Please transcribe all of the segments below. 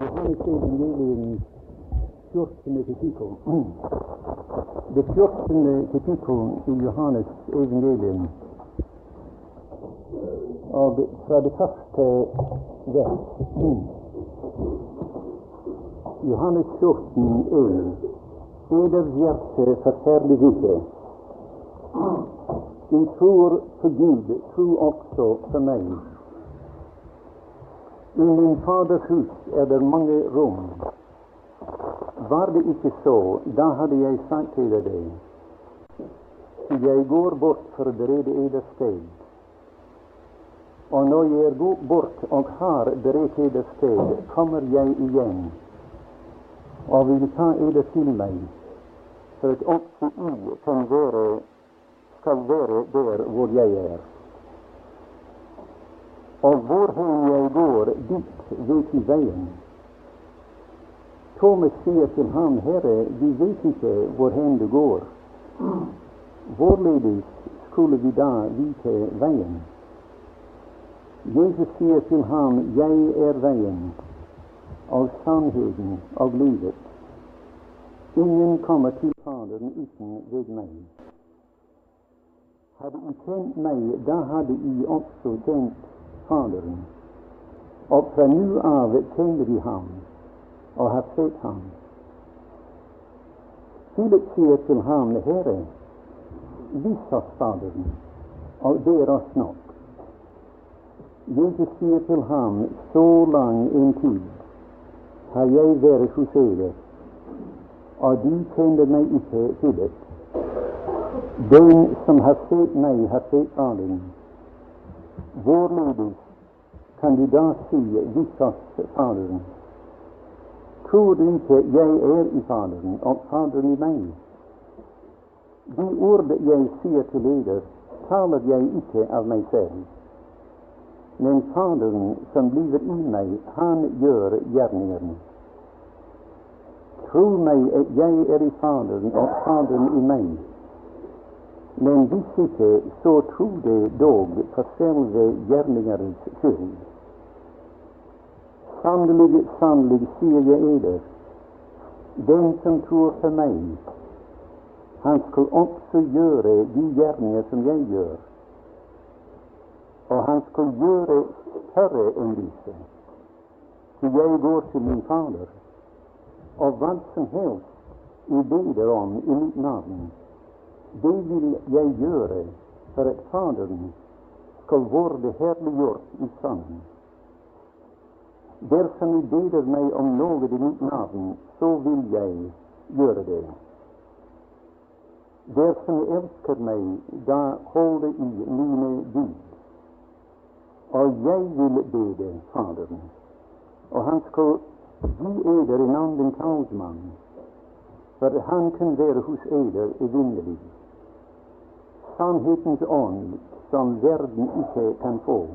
Johannes evangelium 14. kapittel. Det 14. kapittel i Johannes evangelium. Og fra det første vers. Johannes 14, 1. Eders hjerte forferdes ikke. De tror på Gud, tro også på meg. I min Faders hus är det många rum. Var det icke så, då hade jag sagt till dig, jag går bort för att bereda eder steg. Och när jag går bort och har berett eder steg, kommer jag igen och vill ta eder till mig, för att också I kan vara, ska vara där var jag är. Og hvorhen jeg går, dit vet I veien. Thomas sier til ham, Herre, vi vet ikke hvorhen du går. Hvorledes skulle vi da vite veien? Jesus sier til ham, Jeg er veien og sannheten og livet. Ingen kommer til Faderen uten ved meg. Hadde I kjent meg, da hadde I også kjent Fadern. Och fra nu av tänder vi honom och har sett honom. Filip säger till honom, Herre, visa oss och deras det oss. Jesus säger till honom, så lång en tid har jag varit hos er och du kände mig ikke, Filip. Den som har sett mig har sett Fadern. Hvorledes kan du da si, vis oss Tror du inte jag är i Fadern och Fadern i mig? De ord jag säger till dere, talar jag inte av mig själv, Men Fadern, som lever i mig, han gör gärningen. Tro mig, att jag är i Fadern och Fadern i mig. Men visst icke, så tro dog for gärningarens gjerningenes skyld. Sannerlig, sannerlig sier jag eder, den som tror på mig, han skall också göra de gärningar som jag gör, och han skall göra större än dessa. Ty jag går till min Fader, Och vad som helst I beder om i mitt namn det vil jeg gjøre for at Faderen skal være herliggjort i Sønnen. Dersom I ber meg om noe i mitt navn, så vil jeg gjøre det. Dersom I elsker meg, da holder I mine bud. Og jeg vil bede Faderen, og han skal gi eder en annen talsmann, for han kan være hos eder evinnelig. Sannhetens ånd som verden ikke kan få.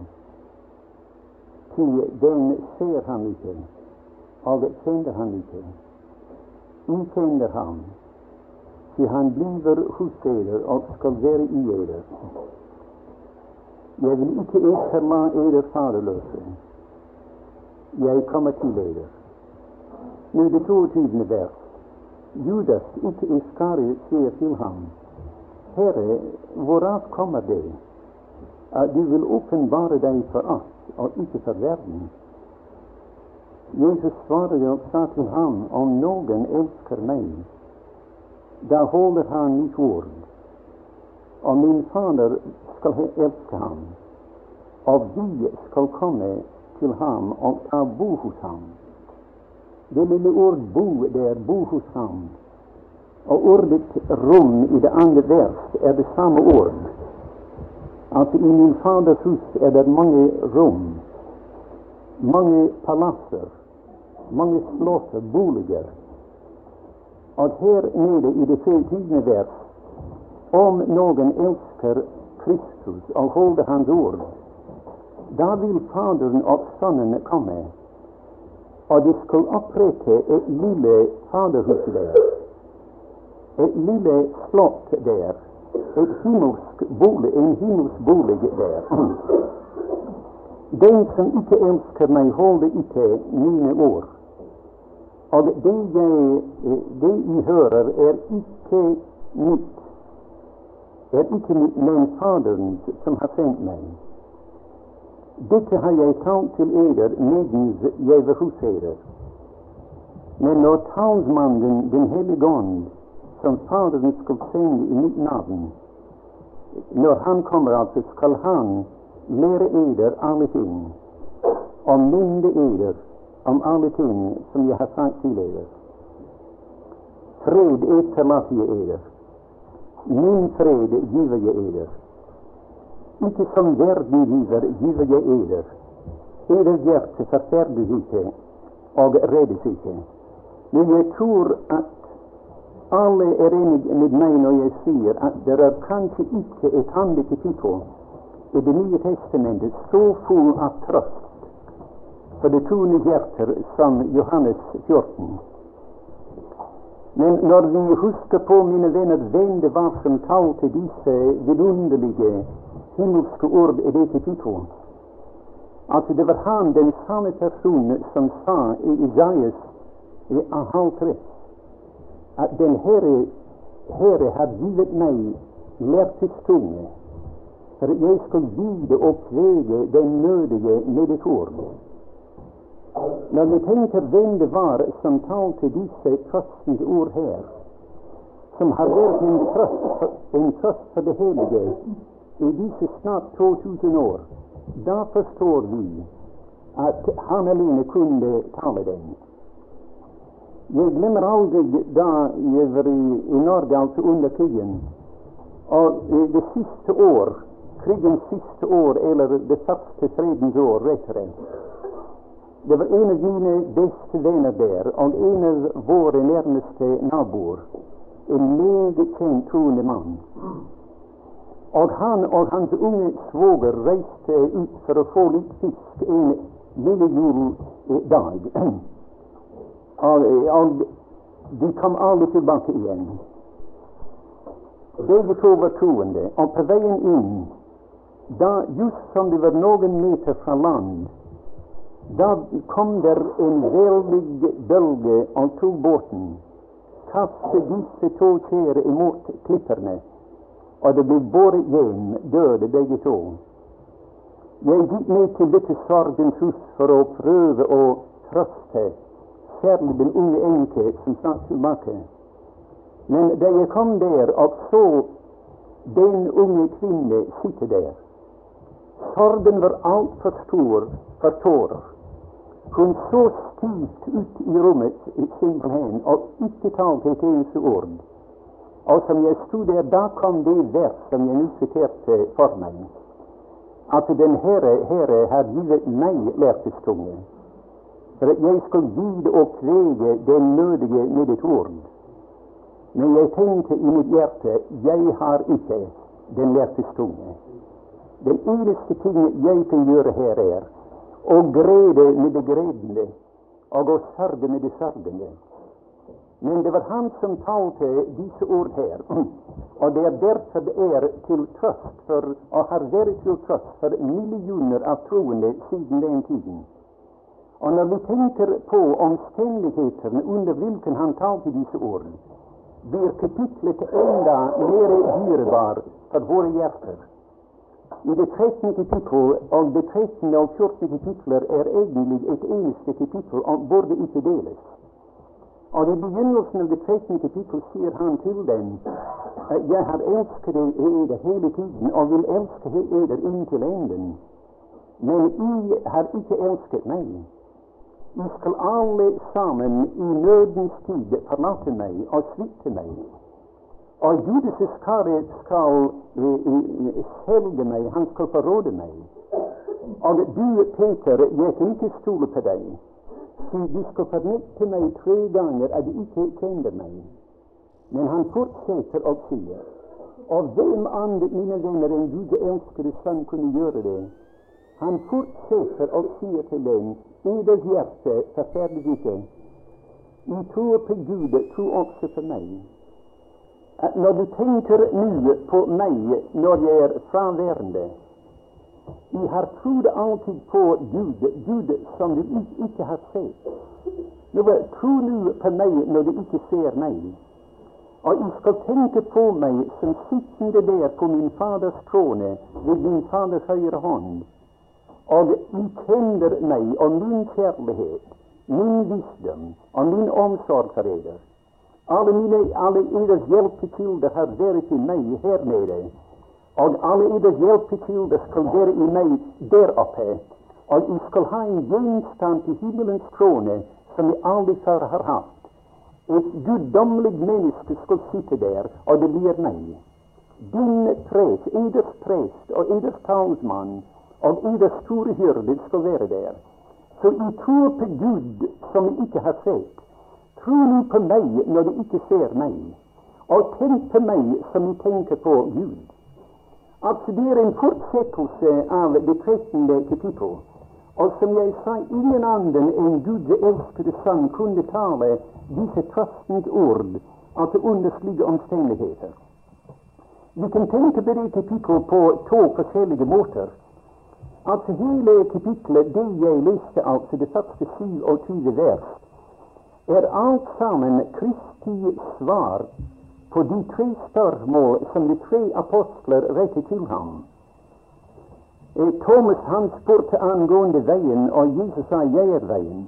Til den ser han ikke, og kjenner han ikke. I kjenner ham, til han blir hos eder og skal være i eder. Jeg vil ikke etterla eder faderløse. Jeg kommer til eder. Nå det 22. vers. Judas, ikke Iskariot, sier til ham, Herre, hvorav kommer det at vil åpenbare deg for oss og ikke for verden? Jesus svarte og sa til ham, om noen elsker meg, da holder han mitt ord, og min Fader skal elske ham, og vi skal komme til ham og ta bo hos er hos ham'. Och ordet ”rum” i det andra vers är det samma ord. Alltså i min Faders hus är det många rum, många palatser, många slott, boliger. Och här nere i det tiende vers, om någon älskar Kristus och håller Hans ord, då vill Fadern och Sonen komma, och de skall upprätta ett lille faderhus där ett lille slott där, ett himmelsk bolig, en himmelsk bolig där. Den som icke älskar mig, håller icke mina ord. Och det jag, det ni hörer är icke mitt, är icke mitt, men Faderns, som har sänt mig. Detta har jag talat till eder medens jag var hos eder. Men når talsmannen Den helige Ande, som Faderen skal i mitt namn, när han kommer, alltså, skall han lära eder allting ting, og minne eder om allting som jag har sagt till eder. Fred etterlater jag eder. Min fred giver jag eder. Icke som världen giver, giver jag eder. Eders hjärta förfärdes icke och räddes icke. Men jag tror att alle är eniga med mig när jag säger att det är kanske inte ett andligt kapitel i Det nya testamentet så full av tröst för det tunna hjärtat som Johannes 14. Men när vi huskar på, mina vänner, vem det var som talte dessa vidunderliga himmelska ord i det kapitlet, att alltså, det var han, den samma person, som sa i Isaias i halv tre att den Herre, Herre har givet meg lærtidstunge för att jag skal vide och kvege den nödige med ett ord. När vi tänker vem det var som talte dessa tröstens ord här, som har varit en tröst, en tröst för det helige, i dessa snart 2000 år, då förstår vi att han alene kunde tala den. Jag glömmer aldrig da jeg var i, i Norge, alltså under krigen, og det sista år, krigens sista år, eller det första fredens år, rättare. Det var en av mina bästa vänner där och en av våra närmaste nabor. En mycket känd troende man. Och han och hans unge svåger reste ut för att få lite fisk en lille. De kom aldrig tillbaka igen. Bägge två var troende. och på vägen in, da just som det var någon meter från land, då kom där en väldig bölge och tog båten, kastade disse två kjære emot klipporna, och det blev båret igen döda bägge två. Jag gick ner till dette sorgens hus för att pröva och trösta særlig den unge enke som satt tilbake. Men da jeg kom der og så den unge kvinne sitte der, sorgen var altfor stor for tårer. Hun så stivt ut i rommet simpelthen og ikke talte et eneste ord. Og som jeg sto der, da kom det vers som jeg nå siterte for meg. At den Herre, Herre har givet meg lærtestunge för att jag skal vide och kvege den nödige med ett ord. Men jag tänkte i mitt hjärta, jag har icke den lærtes tunge. Den eneste ting jag kan göra här är att gräda med det gredende och å sørge med det sörjande. Men det var han som talte dessa ord här. Och det är därför det är till tröst för och har varit till tröst för miljoner av troende sedan den tiden. Och när vi tänker på omständigheterna under vilken han tagit dessa ordene, blir kapitlet ända mer dyrbar för våra hjärtan. I det trettonde kapitlet och det trettonde och fjortonde kapitlet är egentligen ett eneste kapitel och borde inte delas. Och i begynnelsen av det trettonde kapitlet säger han till dem eh, at jeg har älskat eder hela tiden og vil elske eder till änden. Men I har ikke älskat mig ni skall alle sammen i nödens tid förlata mig och svika mig. Och Judas Iskariot skall eh, eh, sälja mig, han skall förråda mig. Och du, Peter, jag kan inte stola på dig. Så du ska förneka mig tre gånger, att du inte kände mig. Men han fortsätter och säger, av vem andet, mina vänner, än Gud älskade son kunde göra det? Han fortsätter och säger till dem eders hjärta, förfärligt forferdes Ni tror på Gud, tro också på mig. Att när du tänker nu på mig, när jag är fraværende, ni har trott alltid på Gud, Gud som du icke har sett. Nå, tro nu på mig när du icke ser mig. Och ni ska tänka på mig som sittande där på min Faders trone vid min Faders högra hand. Och ni känner mig och min kärlek, min visdom och min omsorg för er. Alla, mina, alla eders hjelpekilder har varit i mig här nere. Och alla eders hjelpekilder ska vara i mig där uppe. Och jeg ska ha en gjenstand till himmelens krone som ni aldrig förr har haft. Ett gudomligt människa ska sitta där och det blir mig. Din präst, eders präst och eders talsman og eders store hyrde skal være der. Så jeg tror på Gud som jeg ikke har sett. Tro nå på meg når du ikke ser meg, og tenk på meg som jeg tenker på Gud. Alltså, det er en fortsettelse av det trettende kapittel. Og som jeg sa, ingen annen enn Guds elskede sønn kunne tale disse trøstens ord, altså under omständigheter. omstendigheter. Vi kan tenke på det kapittelet på to forskjellige måter. Altså hele kapitlet, det jeg leste, altså det første 27 vers, er alt sammen Kristi svar på de tre spørsmål som de tre apostler rettet til ham. Eh, Thomas han spurte angående veien, og Jesus sa 'Jeg er veien'.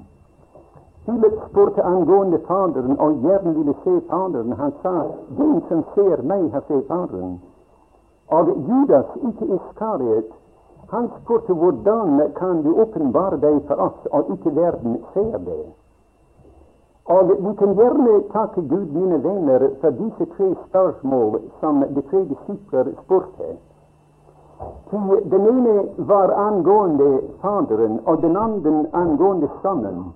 Philip spurte angående Faderen, og gjerne ville se Faderen. Han sa 'Den som ser meg, har sett Faderen'. Og Judas, ikke Iskariot, han spurte 'Hvordan kan du åpenbare deg for oss, og ikke verden ser det'? Og vi kan gjerne takke Gud, mine venner, for disse tre spørsmål som de tre disipler spurte. Den ene var angående Faderen, og den andre angående Sønnen,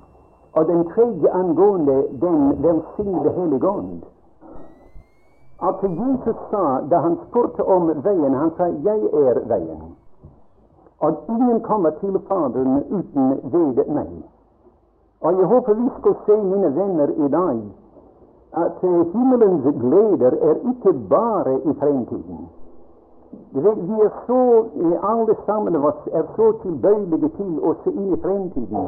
og den tredje angående Den velsignede Hellige Ånd. At alltså Jesus sa, da han spurte om veien, han sa 'Jeg er veien', att ingen kommer till Fadern utan ved mig. Och jag hoppas vi ska se, mina vänner, i dag eh, himmelens gläder är icke bara i fremtiden. Vi är så, eh, allesammans av oss är så tillbörliga till att se in i framtiden.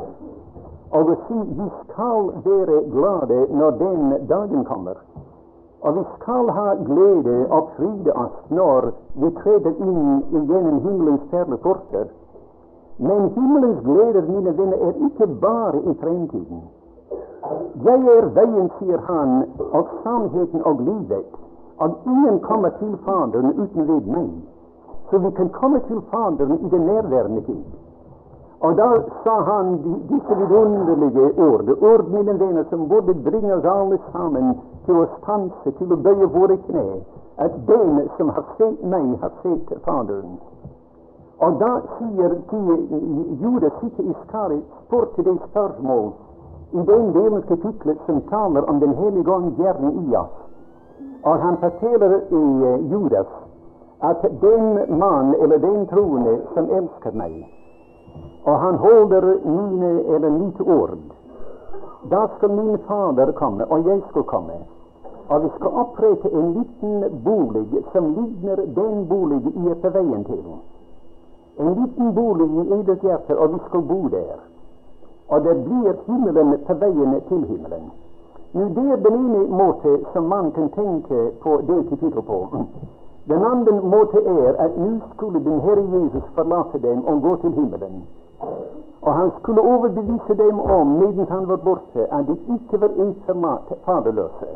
Och vi ska vara glada när den dagen kommer. Og vi skal ha glede og fryde oss når vi treder inn gjennom himmelens perleporter. Men himmelens gleder, mine venner, er ikke bare i fremtiden. Jeg er veien, sier han, og sannheten og livet at ingen kommer til Faderen uten ved meg. Så vi kan komme til Faderen i den nærværende tid. Og da sa han disse vidunderlige ord, ord, mine venner, som burde bringe oss alle sammen till att stansa, till att böja våra knä, att den som har sett mig har sett Fadern. Och då säger Judas ikke Iskari till det spörsmål i den delen av kapitlet som talar om Den heliga Ande i oss. Och han förtäller i uh, Judas att den man, eller den troende som älskar mig, och han håller mina, eller mitt ord, da skal min Fader komme, og jeg skal komme. Og vi skal opprette en liten bolig som ligner den bolig I er på veien til. En liten bolig i eget hjerte, og vi skal bo der. Og det blir himmelen på veien til himmelen. Nu, det er den ene måte som man kan tenke på det kapittelet på. Den andre måte er at nå skulle den Herre Jesus forlate dem og gå til himmelen. Og han skulle overbevise dem om, medan han var borte, at de ikke var ensamma, faderløse.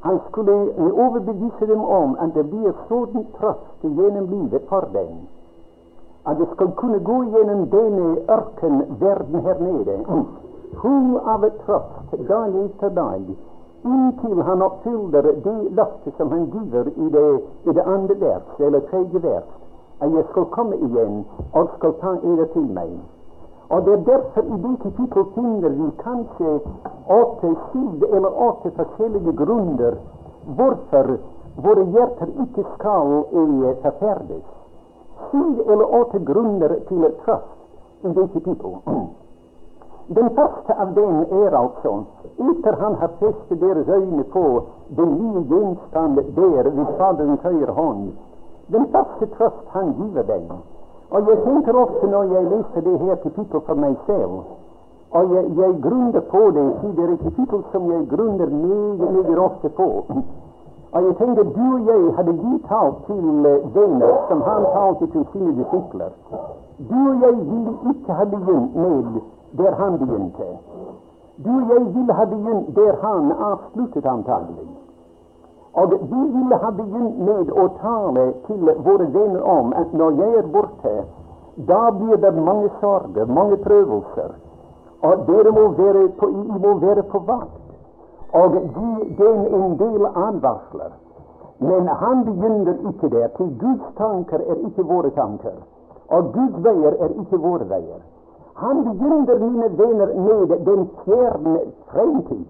Han skulle overbevise dem om at det blir sådan trøst gjennom livet for dem at de skal kunne gå gjennom denne ørkenverden her nede full av trøst dag etter dag, inntil han oppfyller det løftet som han giver i det, i det andre vers, eller tredje vers, at jeg skal komme igjen og skal ta eder til meg. Och det är därför i det kapittel finner vi kanske åtte eller åtte grunder, varför våra hjärtan icke skall eh, ej forferdes. Syv eller återgrunder till tröst i det kapittelet. Den första av dem är alltså, efter han har fäst deras ögon på den nye genstand där vid Faderns høyre hand, den första tröst han giver dem. Och jag tänker också när jag läser det här kapitlet för mig själv, och jag, jag grundar på det, siden det är ett kapitel som jag grundar mycket, mycket ofta på. Och jag tänker, du och jag hade vi till til vänner som han talte till sina discipliner, Du och jag ville icke ha begynt med där han begynte. Du och jag ville ha begynt där han avslutat antagligen. Och vi vill ha begynt med att tala till våra vänner om att när jag är borta, då blir det många sorger, många prövelser. Och där må vara på, må vara på vakt och ge dem en del advarsler. Men han begynner icke där, ty Guds tankar är icke våra tankar. Och Guds vägar är icke våra vägar. Han begynner, mina vänner med den fjärde framtid.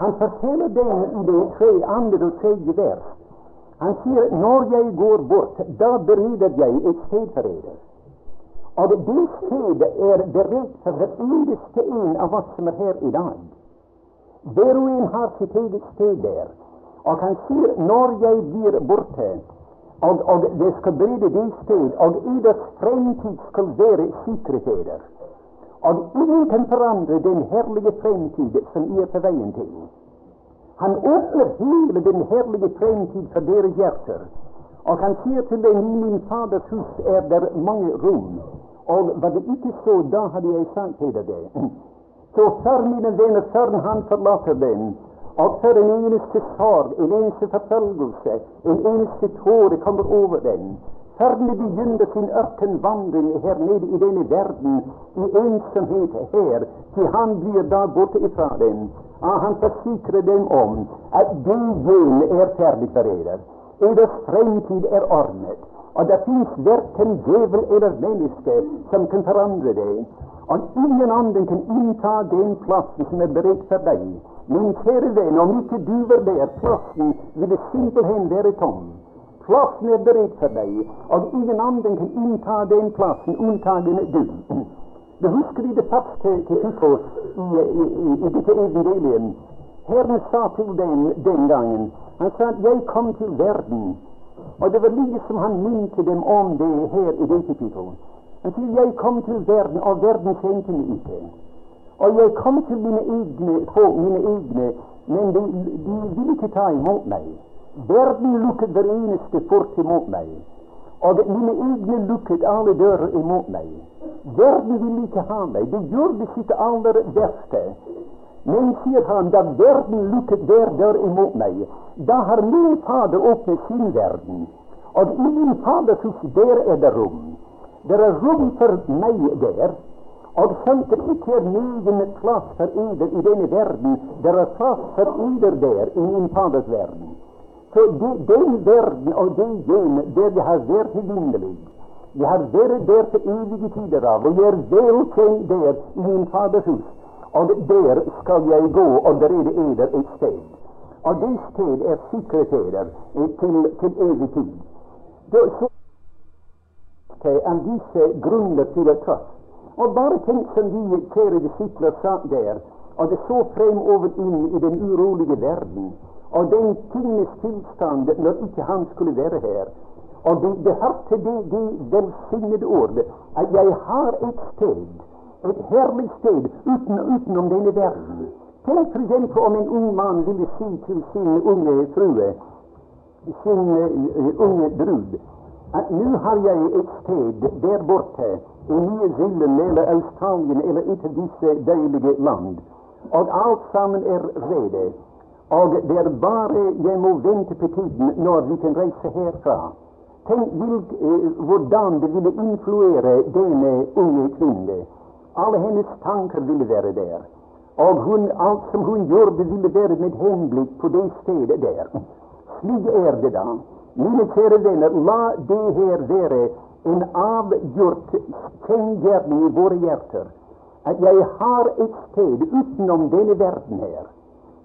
Han forteller den i det tre andre og tredje vers. Han sier når jeg går bort, da bereder jeg et sted for dere. Og det stedet er beredt for hver eneste en av oss som er her i dag. Hver og en har sitt eget sted der. Og han sier når jeg blir borte, og, og det skal berede det sted, og eders fremtid skal være sikret eder. Og ingen kan forandre den herlige fremtid som I er på veien til. Han åpner hele den herlige fremtid for deres hjerter. Og han sier til dem i min Faders hus er der mange rom. Og var det ikke så, da hadde jeg sagt til deg det. Så før, mine venner, før han forlater den, og før en eneste sorg, en eneste forfølgelse, en eneste tåre kommer over den, før de begynner sin ökenvandring här nede i denne världen i ensamhet här, ty han blir då borta ifrån den, Ah, han försäkrar dem om att det gen är ferdig for dere. Eders framtid är ordnad. Och det finns varken djävul eller människa som kan förändra det. Och ingen annan kan inta den platsen som är beredd för dig. Min kära vän, om inte du var där, platsen ville simpelthen vara tom. Plassen är beredd för dig, och ingen annan kan inta den platsen, unntagen du. Du husker i det første kapittelet i, i, i, i detta evangelium. Herren sa till dem den gången, Han sa att jag kom till världen. Och det var liksom som han minte dem om det här i det kapitlet. Han sa, jag kom till världen och världen kände mig inte. Och jag kom till mina egna, få mina egna, men de, de ville inte ta emot mig. Verden lukket hver eneste port imot meg. Og mine egne lukket alle dører imot meg. Verden ville ikke ha meg. Det gjorde sitt aller beste. Men, sier han, da verden lukket hver dør imot meg, da har min Fader åpnet sin verden. Og i min Faders hus, der er det rom. Det er rom for meg der. Og skjønt det ikke er noen plass for eder i denne verden, det er plass for eder der i min Faders verden. Så det, den verden og den hjem der vi har vært evinnelig, Vi har vært der til evige tider av, og jeg er velkjent der i min Faders hus. Og der skal jeg gå og det eder et sted. Og det sted er sikret till til, til evig tid. Så er disse grunner til att trøst. Og bare tenk som de kjære disipler satt der, og det så fremover inn i den urolige verden, av den tingens tillstånd när icke han skulle vara här. Och det, det hör till det, det välsignade ordet att jag har ett sted, ett härligt sted utan, utanom denna världen. Tänk till exempel om en ung man ville säga till sin unge fru, sin uh, unge brud, att nu har jag ett sted där borta, i Nya Zeeland eller Australien eller ett av disse deilige land. Och allt samman är rede. Og det er bare jeg må vente på tiden når vi kan reise herfra. Tenk vilk, eh, hvordan det ville influere denne eh, unge kvinne. Alle hennes tanker ville være der. Og hun, alt som hun gjorde, ville være med henblikk på det stedet der. Slik er det da. Mine kjære venner, la det her være en avgjort kjenngjørning i våre hjerter at jeg har et sted utenom denne verden her,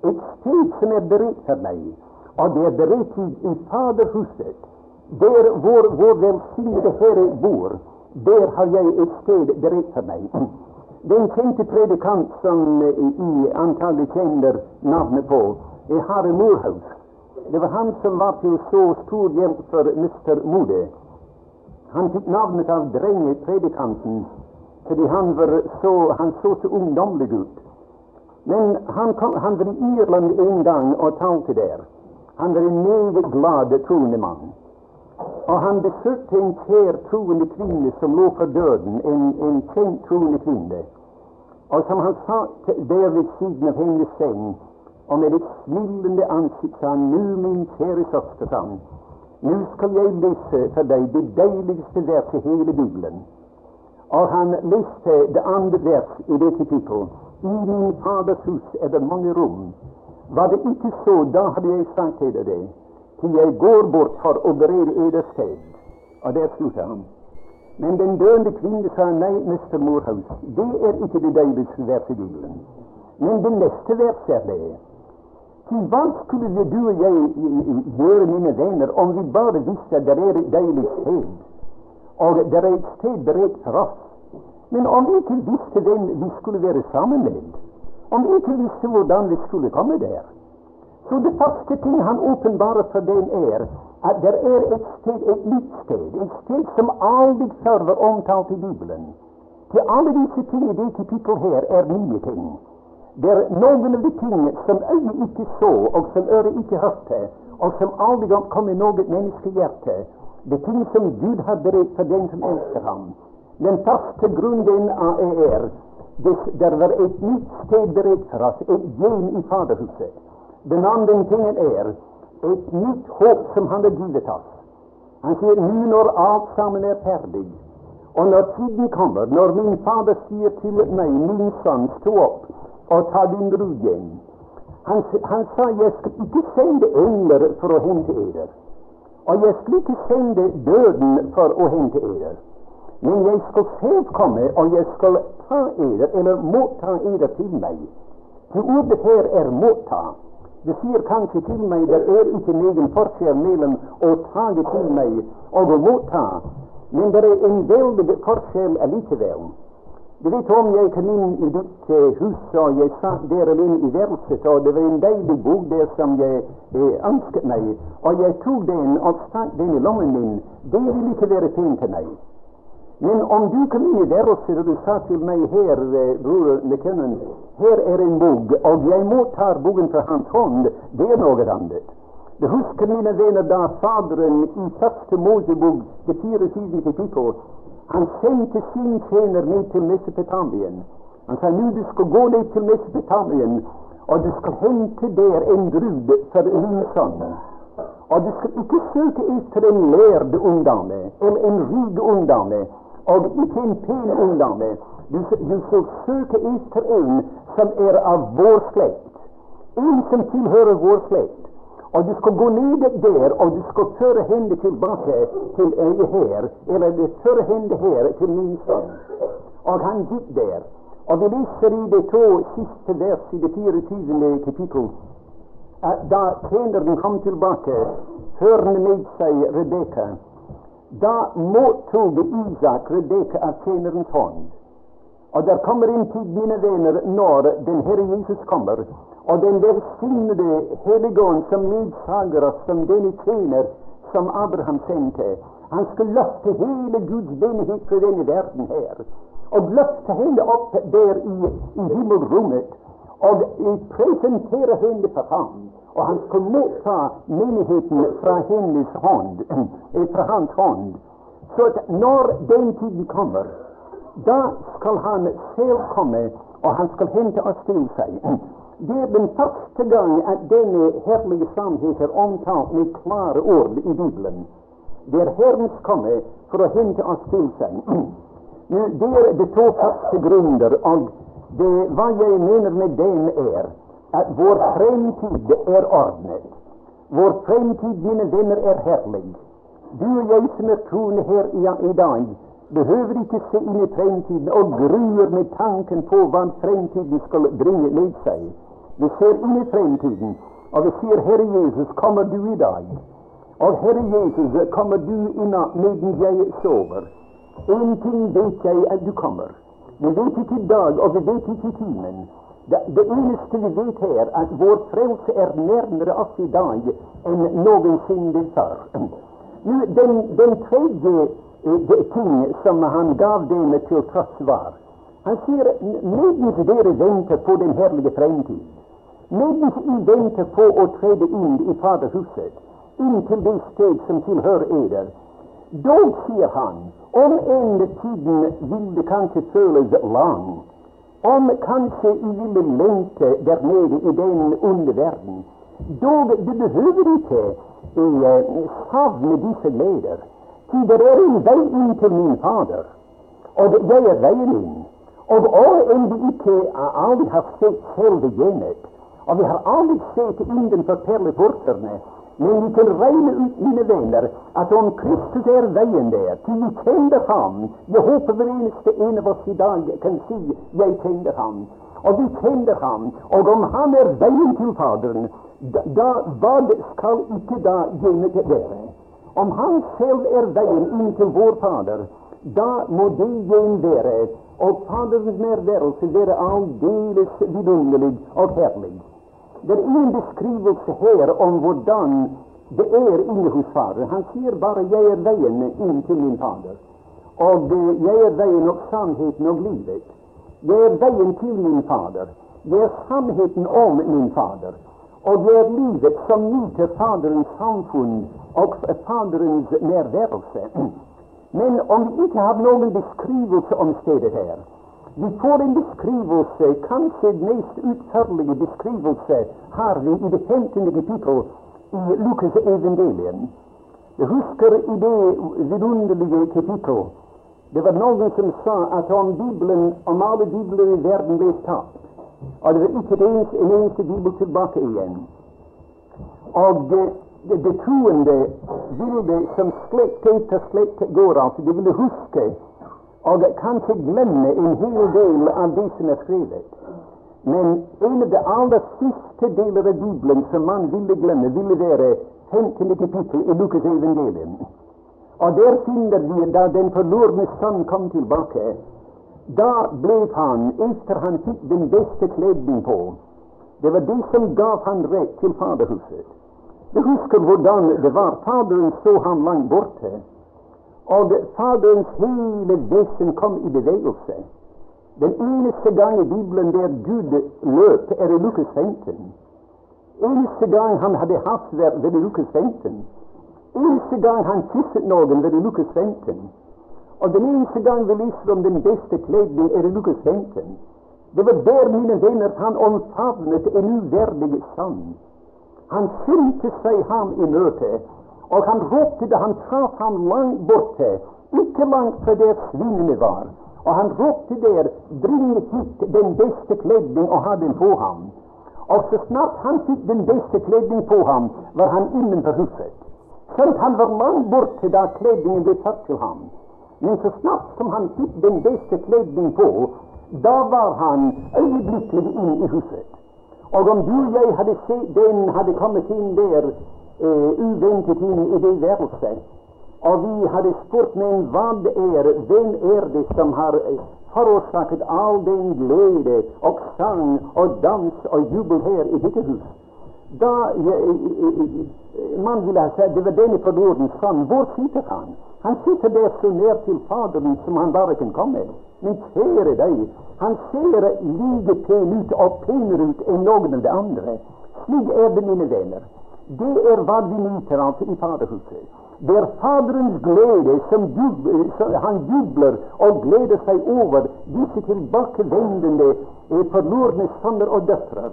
ett sted som är berett för mig. Och det är berett i, i Faderhuset, Där vår, vår välsignade Herre bor. där har jag ett sted berett för mig. Den kjente predikant som I antalet känner namnet på, är Harry Moorhouse. Det var han som var till så stor hjälp för Mr. Mode. Han fick namnet av drengepredikanten för han, var så, han såg så ungdomlig ut. Men han, kom, han var i Irland en gång och talte där. Han var en mycket glad troende man. Och han besökte en kär troende kvinna, som låg för döden, en, en känd troende kvinna. Och som han satt där vid sidan av hennes säng och med ett smilande ansikte sa han, nu, min kära syster, sa han, nu skal jag läsa för dig det deiligste vers i hela Bibeln. Och han läste det andra vers i det kapitlet. I min Faders hus er det mange rom. Var det ikke så, da hadde jeg sagt til deg det. Til jeg går bort for å berede eder sted. Og der slutta han. Men den døende kvinne sa nei, Mr. Morehouse, det er ikke det deiligste vers i Bibelen. Men det neste vers er det. Til hva skulle du og jeg gjøre, mine venner, om vi bare visste at det er et deilig sted, og det er et sted beredt for oss? Men om vi inte visste vem vi skulle vara sammen med, om vi inte visste hurdan vi skulle komma där, Så det första ting han uppenbarar för den, är, att det är ett sted, ett nytt sted, ett sted som aldrig förr var omtalat i Bibeln. Till alla dessa ting i det kapittel här, är nya ting. Det är någon av de ting som øyet icke så, och som øret icke hørte, och som aldrig kom i något människohjärta. Det ting som Gud har berett för den som älskar honom. Den første grunden er det var et nytt sted beredt for oss, et hjem i Faderhuset. Den andre tingen er et nytt håp som Han har givit oss. Han sier nu når alt sammen er ferdig, og når tiden kommer, når min Fader sier til meg, min sønn, stå opp og ta din brud hjem. Han, han, sa jeg skal ikke sende engler for å hente eder, og jeg skal ikke sende døden for å hente eder. Men jeg skal selv komme, og jeg skal ta eder, eller motta eder til meg. For ordet her er motta. Det sier kanskje til meg det er ikke egen forskjell mellom å ta det til meg og å motta, men det er en veldig forskjell allikevel. Du vet om jeg kom inn i ditt eh, hus, og jeg satt der alene i verset, og det var en deilig bok der som jeg eh, ønsket meg, og jeg tok den og stakk den i lommen min. Det ville ikke være pent til meg. Men om du kom in i værelset och du sa till mig här, eh, bror McKinnon, här är en bog och jag mottar bogen för hans hand, det är något annat. Du huskar mina vänner, då fadern i första Mosebok, det 24. kapittel, han sände sin tjänare ner till Mesopotamien. Han sa nu du ska gå ner till Mesopotamien, och du ska hämta där en brud för min son. Och du ska icke söka efter en lärd ungdame eller en rik ungdame, och ikke en pil ungdame. Du, du ska söka efter en som är av vår släkt, En som tillhör vår släkt. Och du ska gå ner där och du ska föra henne tillbaka till uh, här, eller föra henne här till min son. Och han gick där. Och vi läser i de två sista vers i det 24. kapitlet, äh, att då tjänaren kom tillbaka, förde med sig Rebecka da mottog Isak Rebekka av tjenerens hånd. Och där kommer en tid, mina vänner, när den Herre Jesus kommer, Och den välsignade heligon som ledsagar oss som denne tjener som Abraham sände. Han skal løfte hela Guds vänlighet för denna världen här och løfte henne upp där i, i himmelrummet och presentera henne för honom. Och han skulle motta menigheten från hennes hand, eh, från hans hand. Så att när den tiden kommer, då skall han själv komma och han skall hämta oss till sig. Det är den första gången att denna härliga sannhet är omtalad med klara ord i Bibeln. Det er Herrens komme för att hämta oss sig. Nu, Det är de två första grunder och det, hva jeg mener med dem, er at vår fremtid er ordnet. Vår fremtid, mine venner, er herlig. Du og jeg som er troende her i, i dag, behøver ikke se inn i fremtiden og gruer med tanken på hva fremtiden skal bringe med seg. Vi ser inn i fremtiden, og vi sier, Herre Jesus, kommer du i dag? Og Herre Jesus, kommer du i natt medan jeg sover? En ting vet jeg at du kommer. Vi vet ikke i dag, og vi vet ikke timen. Det, det eneste vi vet her, at vår frelse er nærmere oss i dag enn noensinne før. Nu, den, den tredje de ting som han gav dem til tross var. Han sier medens dere venter på den herlige fremtid, medens I venter på å trede inn i Faderhuset, inn til det sted som tilhører eder, dog, sier han, om enn tiden vill det kanskje føles om kanske I ville längta där nere i den undervärlden, då du behöver inte eh, savna dessa leder. Ty det är en väg in till min Fader, och jag är vägen in. Och om vi inte aldrig har sett själva genet, och vi har aldrig sett innenfor perleportene, men vi kan regne ut, mine venner, at om Kristus er veien der, til vi kjenner ham Jeg håper hver eneste en av oss i dag kan si 'jeg kjenner ham'. Og vi kjenner ham. Og om han er veien til Faderen, da, da hva skal ikke da hjemmet være? Om han selv er veien inn til vår Fader, da må det hjem være, og Faderens nærværelse være aldeles vidunderlig og herlig. Det är ingen beskrivelse här om hvordan det är inne hos Fadern. Han säger bara jag är vägen in till min Fader'. Och eh, jag är vägen och sannheten och livet. Jag är vägen till min Fader. Jag är sannheten om min Fader. Och jag är livet som nyter Faderns samfund och Faderns närvarelse. Men om vi inte har någon beskrivelse om stället här. Vi får en beskrivelse, kanskje den mest utførlige beskrivelse har vi i det femtende kapittel i Lukas evangelium. Jeg husker i det vidunderlige kapittel det var noen som sa at om Bibelen, om alle bibler i verden ble tapt, og det var ikke en, en eneste bibel tilbake igjen, og eh, det, det, det troende ville som slekt etter slekt går, altså, de ville huske och kanske glömmer en hel del av det som är skrivet. Men en av de allra sista delarna av Bibeln, som man ville glömma, ville vara femtonde kapitel i Lukas evangelium. Och där finner vi då den förlorade son kom tillbaka, då blev han, efter han fick den bästa klädning på Det var det som gav han rätt till Faderhuset. Jag husker hurdan det var. Fadern stod han långt borta. Borte. Og Faderens hele vesen kom i bevegelse. Den eneste gang i Bibelen der Gud løp, er i Lukas 15. Eneste gang han hadde hastvær, var i Lukas 15. Eneste gang han kysset noen, var i Lukas 15. Og den eneste gang vi leser om den beste kledning, er i Lukas 15. Det var der, mine venner, han omfavnet en uverdig sann. Han skyndte seg ham i møte Och han ropade, han traff ham långt borte, icke långt för der svinne var. Och han ropade där, bring hit den bästa klädning och ha den på honom. Och så snart han fick den bästa klädning på honom, var han innanför huset. Skjønt han var långt borte där klädningen blev satt till honom. Men så snart som han fick den bästa klädning på, då var han ögonblickligen in i huset. Och om du och jag hade sett den hade kommit in där eh, uventet i det verset. Och vi hade spurt men vad är, vem är det som har eh, förorsakat all den glädje och sang och dans och jubel här i detta hus? Da ja, eh, eh, man ville ha sagt det var denne forlorene son. Var sitter han? Han sitter där så nära till fadern som han bara kan komma. Men käre dig, han ser lika pen ut och penare ut än någon av de andra. Snygg är det, mina vänner. Det er hva vi nyter av i Faderhuset. Det er Faderens glede som, jubler, som han jubler og gleder seg over disse tilbakevendende eh, forlorne sønner og døtre.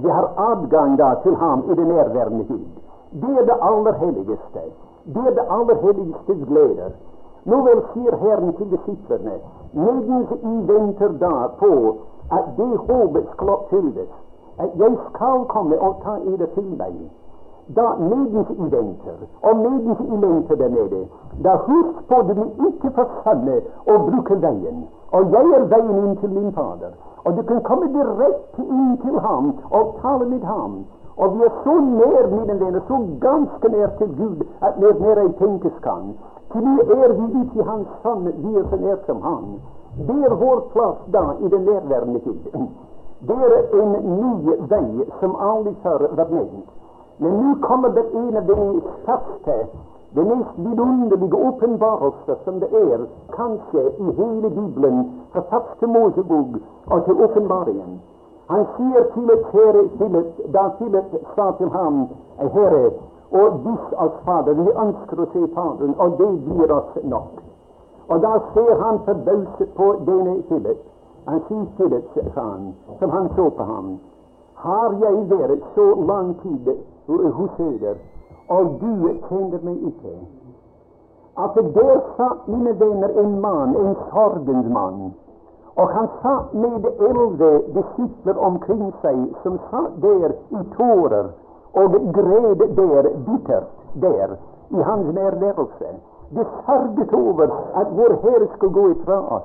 Vi har adgang da til ham i det nærværende tid. Det er det aller helligste. Det er det aller helligstes gleder. Nå vel sier Herren til disiplene, medens I venter da på at det håpet skal oppfylles, at jeg skal komme og ta eder til meg da medens i venter, og medens i lengter der nede, da husk på det ikke forsømme og bruke veien. Og jeg er veien inn til min Fader. Og du kan komme direkte inn til ham og tale med ham. Og vi er så nær, mine venner, så ganske nær til Gud at mer nær jeg tenkes kan. Til nå er vi ute i Hans Sønn, vi er så nær som Han. Det er vår plass da i den nærværende tid. Det er en ny vei som aldri før var nevnt. Men nu kommer det en av de første det mest vidunderliga uppenbarelse, som det är, kanske, i hela bibeln, fra till Mosebok och till uppenbaringen. Han säger till ett herre, till ett, Philip, da Philip sa till honom, Herre, och vis oss Fader, vi önskar att se Fadern, och det blir oss nog. Och där ser han forbauset på denne Philip. Han sier Philip, sa han, som han såg på honom. har jag varit så lång tid hos dere, Och du kände mig icke. Alltså, där satt, mina vänner, en man, en sorgens man. Och han satt med äldre discipler omkring sig, som satt där i tårar och gred där bittert där, i hans närlevelse. De sørget över att vår Herre skulle gå i oss.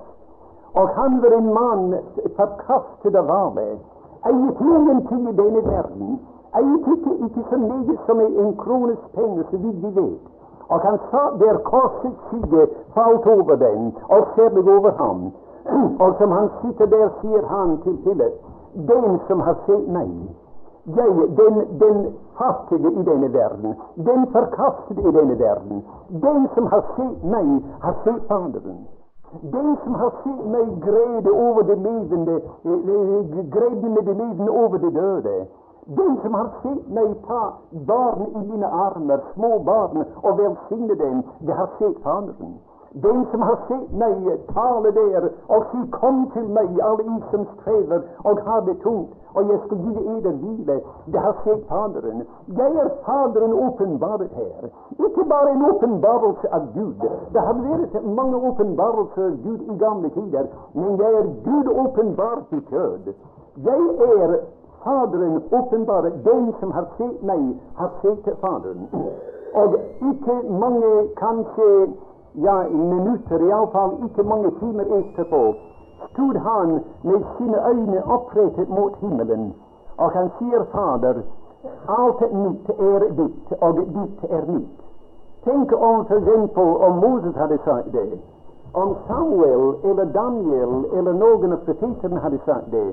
Och han var en man förkastad av alle. Eiet ingenting i denna världen. Eiet ikke, ikke så meget som en krones pengar, så vidt vi vet. Og han sa der korsets skygge falt over den, og særlig over ham. Og som han sitter der, sier han til Philip, den som har sett meg, jeg, den, den fattige i denne verden, den forkastede i denne verden, den som har sett meg, har sett Faderen. Den som har sett meg grede over det levende, eh, eh, grede med det levende over det døde. Den som har sett mig ta barn i mina armar, små barn, och välsigna dem, det har sett Fadern. Den som har sett mig tala där och si 'Kom till mig alle I som strever och har det tungt, och jag ska ge eder livet, det har sett Fadern. Jag är Fadern uppenbarad här. Inte bara en uppenbarelse av Gud. Det har varit många uppenbarelser av Gud i gamla tider, men jag är Gud uppenbart i köd. Jag är Faderen åpenbare. Den som har sett meg, har sett Faderen. Og ikke mange kanskje ja, minutter, iallfall ikke mange timer etterpå, stod han med sine øyne opprettet mot himmelen, og han sier, Fader, alt mitt er ditt, og ditt er mitt. Tenk om for eksempel om Moses hadde sagt det, om Samuel eller Daniel eller noen av profetene hadde sagt det.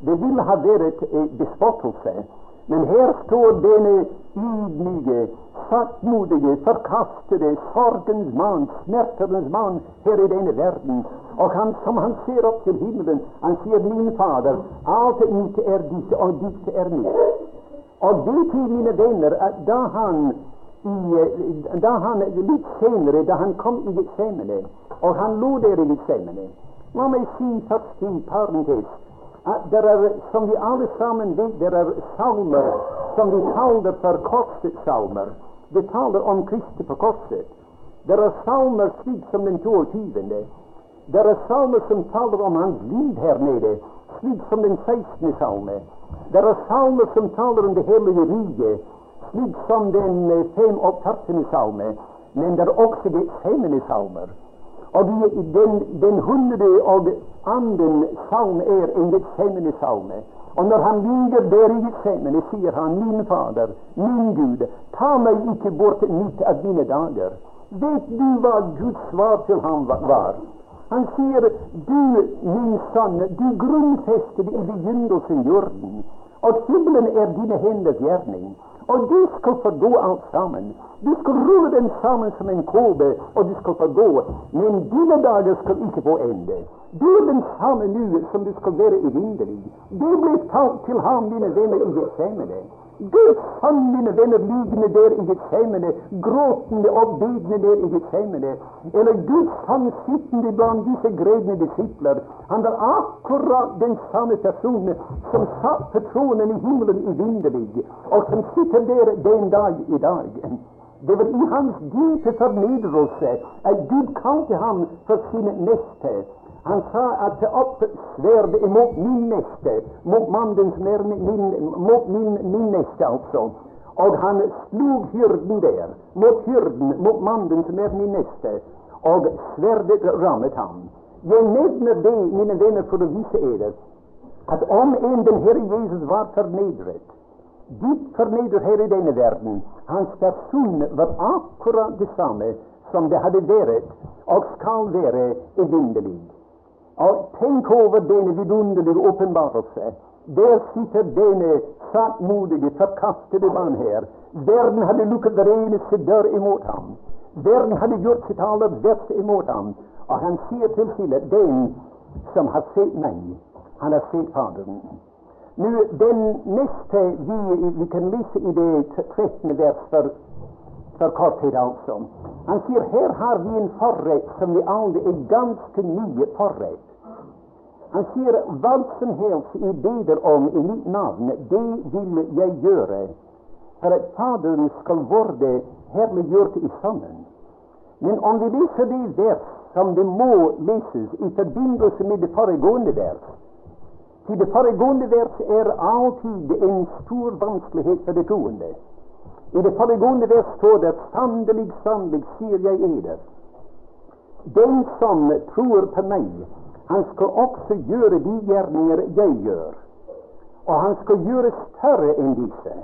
Det ville ha varit eh, bespottelse. Men här står denne ydmyke, saktmodige, förkastade, sorgens man, smärtans man, här i denne världen. Och han, som han ser upp till himlen, han säger 'Min Fader, allt mitt är ditt, och ditt är mitt'. Och det till mina vänner, att då han i, då han lite senare, då han kom i Getsemane, och han låg där i Getsemane Låt mig se först i parentes at det är, som vi allesammans vet, det är psalmer som vi kallar för korsets psalmer. De talar om Kristi på korset. Det är psalmer slik som den 22. Det är psalmer som talar om hans liv här nere, slik som den sextonde psalmen. Det är psalmer som talar om det heliga riket, slik som den eh, fem 85. psalmen. Men det er også Getsemane och de, den, den hundre og anden salme er en Getsemane salme. Og når han ligger der i Getsemane, sier han, min Fader, min Gud, ta meg ikke bort mitt av mine dager. Vet du hva Guds svar til ham var? Han sier, du, min Son, du grunnfestet i begynnelsen jorden, och himmelen er dine henders gjerning. Og du skal få gå alt sammen. Du skal rulle den sammen som en kåbe, og du skal få gå. Men dine dager skal ikke få ende. Du er den samme som du skal være evinnelig. Det ble talt til ham, mine venner, i Getsemane. Guds han, mina vänner, liggande där i Getsemane, gråtande och bedende där i Getsemane. Eller Guds han sittande bland dessa gredne disipler. Han var akkurat den samma person som satt på tronen i himlen i Vindelig och som sitter där den dag i dag. Det var i hans djupa förnedrelse att Gud kallade honom för sin näste. Han sa at opp sverdet imot min neste, mot mannen som er min, mot min, min neste, altså. Og han slog hyrden der, mot hyrden, mot mannen som er min neste. Og sverdet rammet ham. Jeg nevner det, mine venner, for å vise eder at om en den Herre Jesus var fornedret, dypt fornedret her i denne verden, hans person var akkurat det samme som det hadde vært og skal være evinnelig. Och tänk över denna vidunderliga uppenbarelse! Där sitter denne saktmodige, förkastade man här. Världen hade lyckats hver sig dörr emot honom. Världen hade gjort sitt allra bästa emot honom. Och han säger till sine, den som har sett mig, han har sett fadern. Nu, Den nästa vi, vi kan läsa i det 13. vers för, för korthet, alltså. Han säger, här har vi en förrätt, som vi aldrig är ganska ny förrätt. Han säger vad som helst i beder om i mitt namn, det vill jag göra för att Fadern skal vara herliggjort i Sonen. Men om vi läser det vers som det må leses i förbindelse med det föregående vers, till det föregående vers är alltid en stor vansklighet för det troende. I det föregående vers står det sannolikt, sannolikt ser jag eder. Den som tror på mig han skal også gjøre de gjerninger jeg gjør. Og han skal gjøre større enn disse.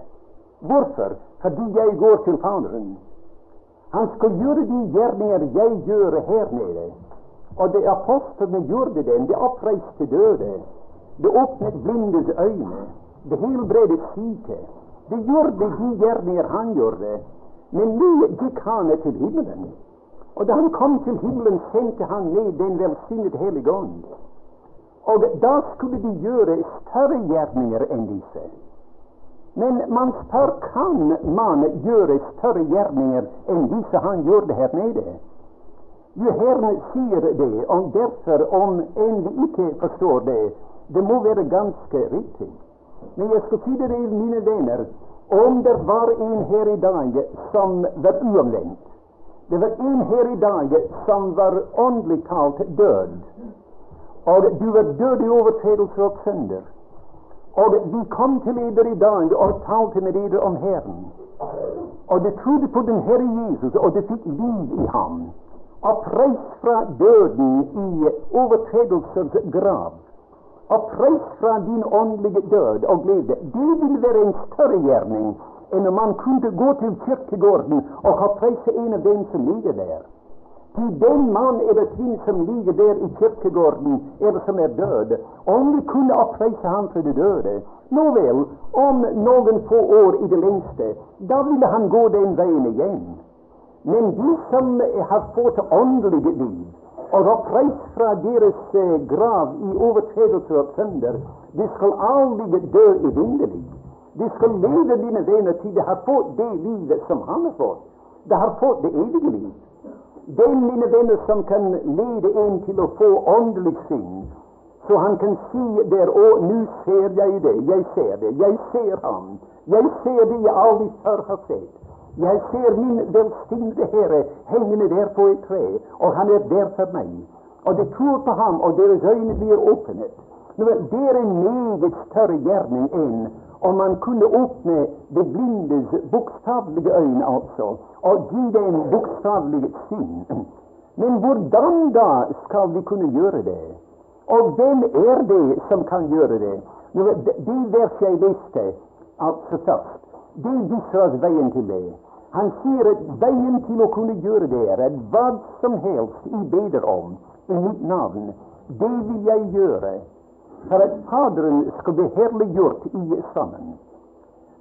Hvorfor? Fordi jeg går til Faderen. Han skal gjøre de gjerninger jeg gjør her nede. Og det apostlene gjorde den, det oppreiste døde. Det åpnet blindes øyne. Det helbredet syke. Det gjorde de gjerninger han gjorde. Men nå gikk han til himmelen. Och då han kom till himlen sänkte han ned den välsignade helige Ånd. Och då skulle de göra större gärningar än dessa. Men man spör, kan man göra större gärningar än dessa han gjorde här nere? Jo, Herren säger det, och därför, om en vi ikke förstår det, det må vara ganska riktigt. Men jag ska säga det, mina vänner, om det var en här idag som var oomvänd, det var en her i dag som var åndelig talt død. Og du var død i overtredelser og synder. Og vi kom til eder i dag og talte med eder om Herren. Og du trodde på den Herre Jesus, og du fikk liv i ham. Og preis fra døden i overtredelsers grav. Og preis fra din åndelige død og glede. Det vil være en større gjerning enn om man kunne gå til kirkegården og oppreise en av dem som ligger der. Til den mann eller kvinne som ligger der i kirkegården, eller som er død, om vi kunne oppreise ham for det døde, nå vel, om noen få år i det lengste, da ville han gå den veien igjen. Men de som har fått åndelige liv, og oppreist fra deres eh, grav i overtredelser og synder, de skal aldri dø evinnelig. De skal leva, mina vänner, till de har fått det livet som han har fått. De har fått det eviga livet. Den, mina vänner, som kan leda en till att få andlig syn, så han kan se där, åh, nu ser jeg det, Jag ser det, Jag ser han. Jag ser det jag aldrig förr har sett. Jag ser min välsignade Herre hängande där på ett träd. Och han är där för mig. Och de tror på honom, och deras ögon blir öppnade. Det är en mycket större gärning än om man kunde öppna de blindes bokstavliga ögon alltså och ge dem bokstavlig syn. Men hvordan då ska vi kunna göra det? Och vem är det som kan göra det? Det vers jag läste alltså först, det visar oss vägen till det. Han säger att vägen till att kunna göra det är att vad som helst I beder om i mitt namn, det vill jag göra för att Fadern ska bli härliggjort i sammen.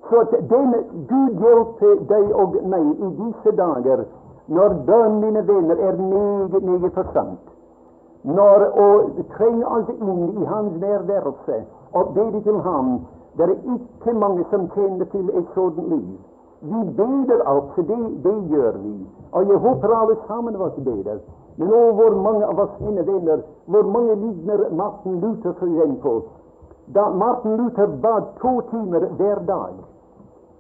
Så att den Gud hjälper dig och mig i dessa dagar, när bön, mina vänner, är mycket, mycket församt. När, och träng oss in i Hans nærværelse och be till honom. Det är icke många som känner till ett sådant liv. Vi beder alltså, det, det gör vi. Och jag hoppas allesammans att vi beder. Men å, hvor mange av oss mine venner, hvor mange ligner Martin Luther for eksempel? Da Martin Luther bad to timer hver dag.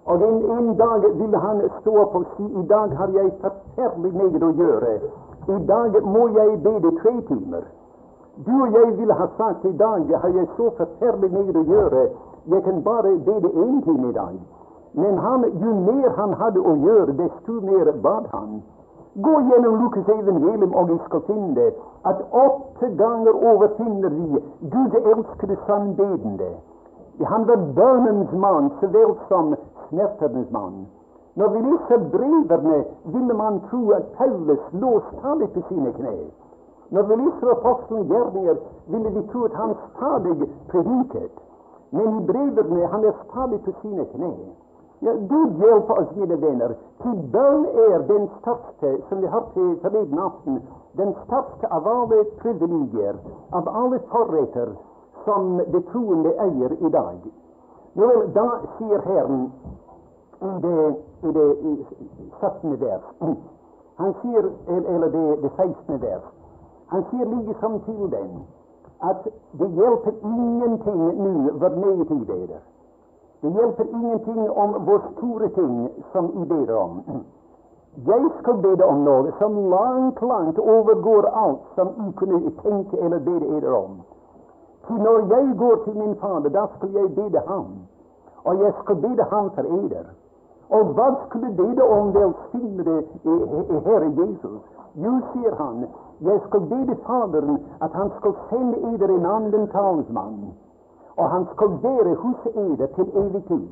Og en, en dag ville han stå opp og si i dag har jeg forferdelig mycket å gjøre. I dag må jeg bede tre timer. Du og jeg ville ha sagt i dag har jeg så forferdelig mycket å gjøre. Jeg kan bare bede én time i dag. Men han, jo mer han hadde å gjøre, desto mer bad han. Gå gjennom Lukas evangelium, og vi skal finne at åtte ganger overfinner vi Gud elskede sannbedende. Han var bønnens mann så vel som smertenes mann. Når vi leser brevene, ville man tro at Paulus lå stadig på sine kne. Når vi leser apostelens gjerninger, ville vi tro at han stadig prediket. Men i brevene han er stadig på sine kne. Gud hjelpe oss, mine venner. Til bønn er den største, som vi hørte forleden aften, den største av alle privilegier, av alle forretter, som det troende eier i dag. Jo, da sier Herren i det, i det 17. vers Han sier, eller det, det 16. vers Han sier til den at det hjelper ingenting nå hvor meget I ber. Det hjelper ingenting om hvor store ting som I ber om. Jeg skal be om noe som langt, langt overgår alt som I kunne tenke eller be dere om. For når jeg går til min Fader, da skal jeg bede Ham. Og jeg skal bede Ham for eder. Og hva skulle bede om velsignede Herre Jesus? Jo, sier han, jeg skal bede Faderen at han skal sende eder en annen talsmann, Och han skulle vara hos eder till evig tid.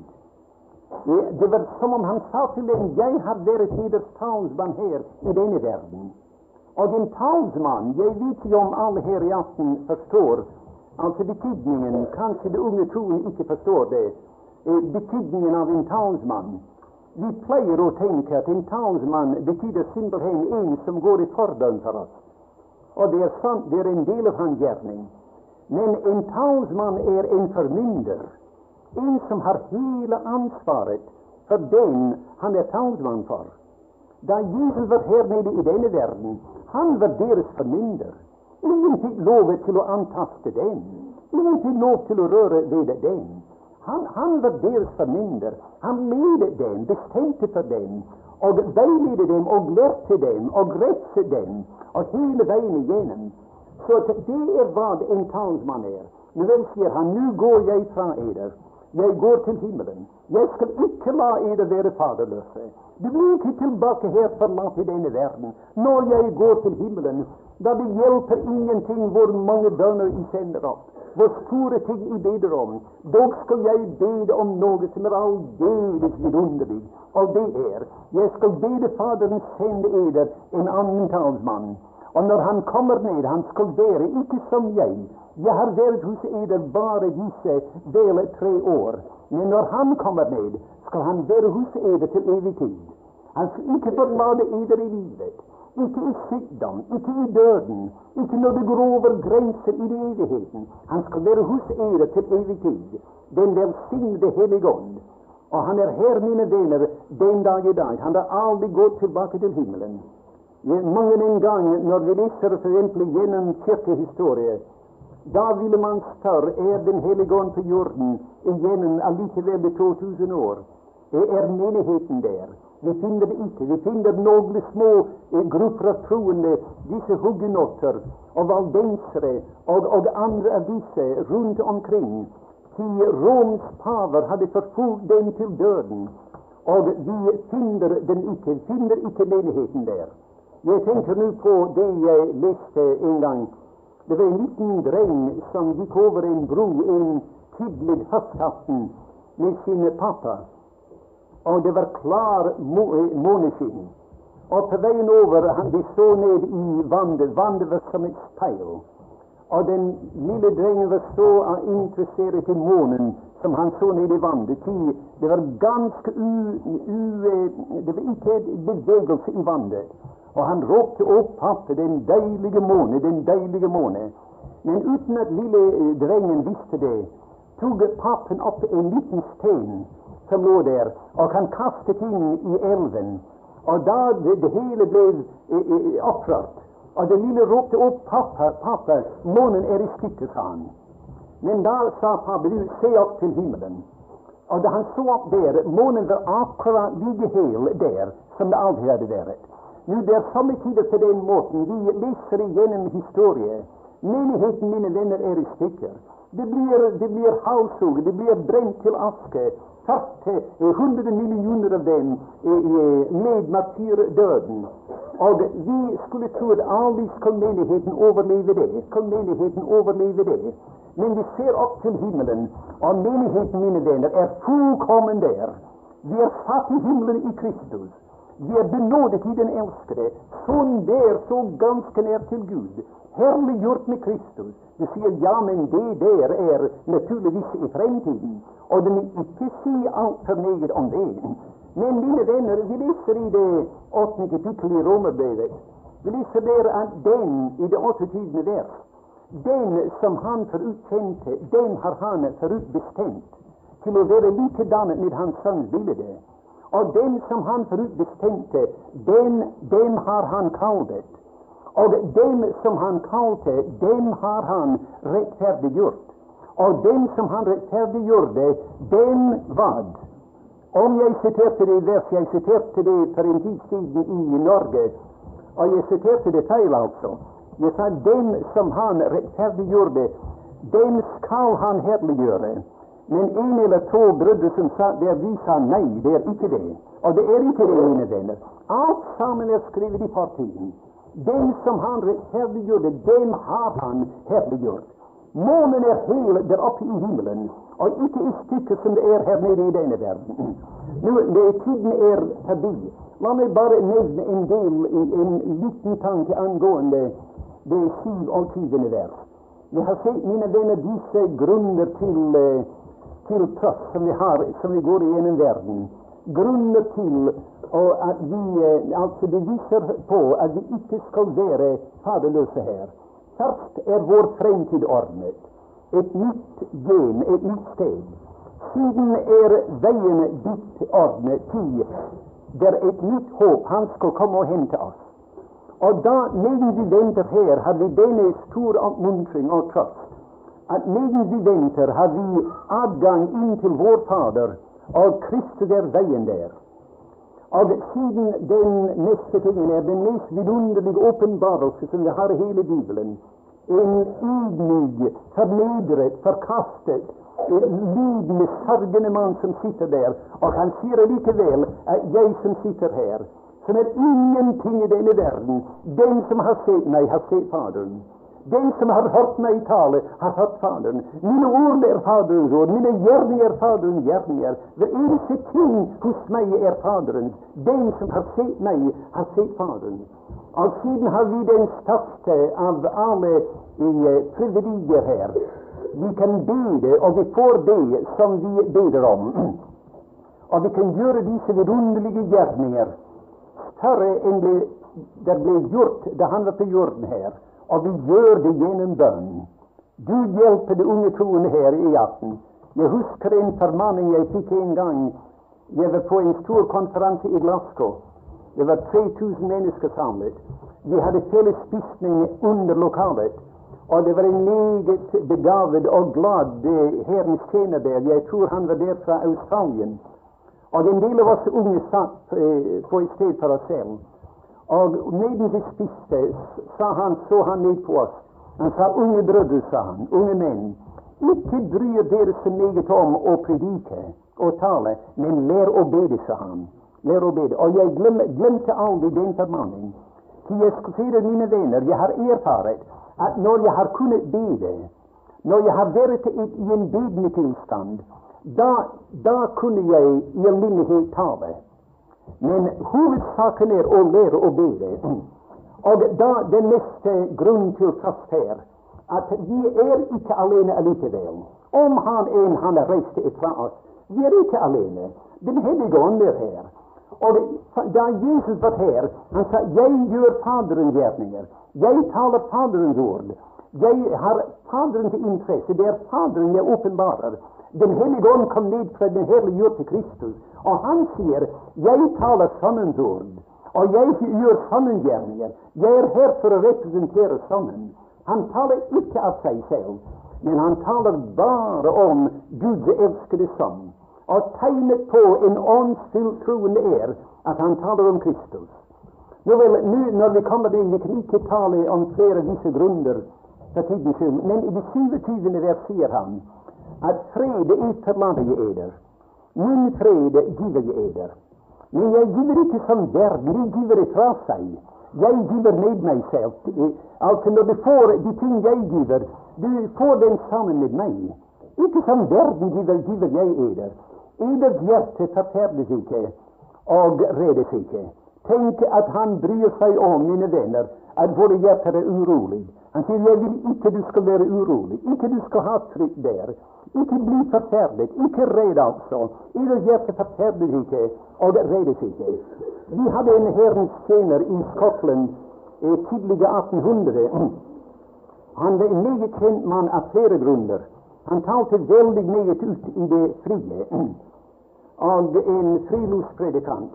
Det var som om han sa till dem, jag har varit eders talsman här i denne världen. Och en talsman, jag vet ju om alla här i aften förstår, alltså betydningen, kanske de unga troen icke förstår det, eh, betydningen av en talsman. Vi plöjer och tänka att en talsman betyder simpelthen en som går i forbønn för oss. Och det är sant, det är en del av hans gärning. Men en talsmann er en formynder. En som har hele ansvaret for den han er talsmann for. Da Jesus var her nede i denne verden, han var deres formynder. Ingen fikk lov til å antaste den. Ingen fikk lov til å røre ved den. Han, han var deres formynder. Han ledet dem, bestemte for dem, og veiledet dem, og lærte dem, og rettet dem, og hele veien igjennom. Så det er hva en talsmann er. Men vel, sier han, nå går jeg fra eder. Jeg går til himmelen. Jeg skal ikke la eder være faderløse. Du blir ikke tilbake her forlatt i denne verden. Når jeg går til himmelen, da det hjelper ingenting hvor mange bønner I sender opp, hvor store ting I beder om. Dog skal jeg bede om noe som er aldeles vidunderlig. Og det er jeg skal bede Faderen sende eder en annen talsmann. Och när han kommer ned, han skall vara icke som jag. Jag har varit hos eder bara vissa delar tre år. Men när han kommer ned, skall han vara hos eder till evig tid. Han skall icke forlate eder i livet. icke i sjukdom, icke i döden, icke när det går över gränsen i evigheten. Han skall vara hos eder till evig tid. Den välsignade Hellige Och han är här, mina vänner, den dag i dag. Han har aldrig gått tillbaka till himlen. Mange en gang når vi leser f.eks. gjennom kirkehistorie, da ville man spørre er Den hellige ånd på jorden igjennom allikevel i 2000 år. Er menigheten der? Vi finner det ikke. Vi finner noen små eh, grupper av troende, disse hugenotter og valdensere og, og andre av disse rundt omkring. Til Roms paver hadde forfulgt dem til døden. Og vi finner den ikke. Vi finner ikke menigheten der. Jag tänker nu på det jag läste en gång. Det var en liten dräng, som gick över en bro en tidlig höstafton med sin pappa. Och det var klar må eh, Och på vägen över, han, de såg ned i vandet. Vandet var som ett spejl. Och den lille drängen var så eh, intresserad i månen som han såg ned i vandet. Det var ganska u, u, eh, Det var inte bevegelse i vandet. Og han ropte opp pappa, den deilige måne, den deilige måne. Men uten at lille eh, drengen visste det, tok pappen opp en liten stein som lå der, og han kastet inn i elven. Og da det, det hele ble opprørt, eh, eh, og den lille ropte opp pappa, pappa, månen er i stykker, sa han. Men da sa pappa, du, se opp til himmelen. Og da han så opp der, månen var akkurat like hel der som det alltid hadde vært. Nå, det er somme tider på den måten. Vi leser historie. Menigheten, mine venner, er i stykker. Det blir, det blir halshugget, det blir brent til aske. 100 millioner av dem med martyrdøden. Og vi skulle tro at aldri skal menigheten overleve det. Skal menigheten overleve det. Men vi ser opp til himmelen, og menigheten, mine venner, er fullkommen der. Vi er satt i himmelen i Kristus. Vi er benådet i den elskede, så nær, så ganske nær til Gud. herliggjort med Kristus. Du sier ja, men det der er naturligvis i fremtiden. Og du är ikke si altfor meget om det. Men mine venner, vi leser i det åttende kapittel i Romerbrevet Vi leser der at den i det 28. vers den som han forutkjente, den har han forutbestemt til å være likedan med hans sønns bilde. Och den som han forutbestemte, den, dem har han kallat. Och dem som han kallade, dem har han rättfärdiggjort. Och dem som han rättfärdiggjorde, dem vad? Om jag citerade det vers, jag citerade det för en tid sedan i Norge, och jag citerade det fel alltså. Jag sa dem som han rättfärdiggjorde, dem skall han härliggöra. Men en eller två bröder, som sa där vi sa nej, det är icke det. Och det är icke det, mina vänner. Allt samman är skrivet i partien. Den som han rettferdiggjorde, den har han härliggjort. Månen är hel där uppe i himlen och icke i stycken, som det är här nere i denne världen. Nu, det, Tiden är förbi. Låt mig bara nämna en del, en liten tanke angående det 27. vers. Vi har sett, mina vänner, vissa grunder till eh, till trøst som vi har, som vi går igenom världen, grunden till och att vi eh, alltså det visar på att vi inte skall vara faderlösa här. Först är vår framtid ordnad, ett nytt gen, ett nytt steg. Sedan är vägen ditt ordnad, till där ett nytt hopp, han ska komma och hämta oss. Och då, medan vi väntar här, har vi denne stor uppmuntring och tröst att medan vi väntar har vi avgång in till vår Fader, och Kristus är vägen där. Och sedan den nästa tingen är den mest vidunderliga uppenbarelse som vi har i hela Bibeln. en ydmyg, förnedrad, förkastad, lidande, sørgende man som sitter där. Och han ser lika väl att jag som sitter här, som är ingenting i denna världen, den som har sett mig, har sett Fadern. Den som har hørt meg tale, har hørt Faderen. Mine ord er Faderens ord, mine gjerninger er Faderens gjerninger. Hver eneste ting hos meg er Faderens. Den som har sett meg, har sett Faderen. Og siden har vi den største av alle i privilegier her. Vi kan bede, og vi får det som vi beder om. Og vi kan gjøre disse vidunderlige gjerninger større enn det ble gjort da han var på jorden her. Och vi gör det genom bön. Gud hjälper de unge troende här i aften. Jag huskar en förmaning jag fick en gång. Jag var på en stor konferens i Glasgow. Det var 3000 människor samlade. Vi hade felles under lokalet. Och det var en mycket begåvad och glad eh, Herrens tjänare Jag tror han var där från Australien. Och en del av oss unga satt eh, på ett sted för oss själva. Og mens vi spiste, sa han, så han ned på oss. Han sa, 'Unge brødre', sa han, 'unge menn', ikke bryr dere så meget om å predike og tale, men lær å bede, sa han. Lær å bede. Og jeg glem, glemte aldri den förmaningen. Ty jeg sier, mine venner, jeg har erfarit, at når jeg har kunnet bede, når jeg har vært i en bedende tilstand, da, da kunne jeg i alminnelighet tale. Men huvudsaken är att lära och bede. och da den neste grunn til trøst her, at vi är ikke alene allikevel. Om han en han har reist ifra oss, vi är icke alene. Den helige Ande är här. Och då Jesus var här, han sa jag gör Faderns gärningar. Jag talar Faderns ord. Jag har Faderns intresse. Det är Fadern jag uppenbarar. Den helige Ande kom ned för den helliggjorte Kristus, Och han säger Jag talar sanningens ord', och jag gör Sønnens Jag är här för att representera sanningen. Han talar icke av sig själv. men han talar bara om Guds älskade Son. Och tecknet på en åndsfylt troende är att han talar om Kristus. Nu väl, nu, när vi kommer in vi kan ikke tala om flera vissa grunder för tidens skyld, men i det 27. vers säger han att fred etterlater jag eder. Min fred giver jag eder. Men jag giver inte som världen, giver ifrån sig. Jag giver med mig själv. Alltså, när du får de ting jag giver, du får den samman med mig. Inte som världen giver, giver jag eder. Eders hjärta förfärdes icke och redes icke. Tänk att han bryr sig om, mina vänner, att våra hjärtan är oroliga. Han tillägger icke du ska vara orolig, icke du ska ha tryck där, icke bli förfärlig, icke rädd alltså, Deres hjärta forferdes icke och räddes icke. Vi hade en Herrens tjänare i Skottland eh, tidiga 1800. Han var en mycket känd man av flera grunder. Han talte väldigt mycket ut i det fria. Och en friluftspredikant.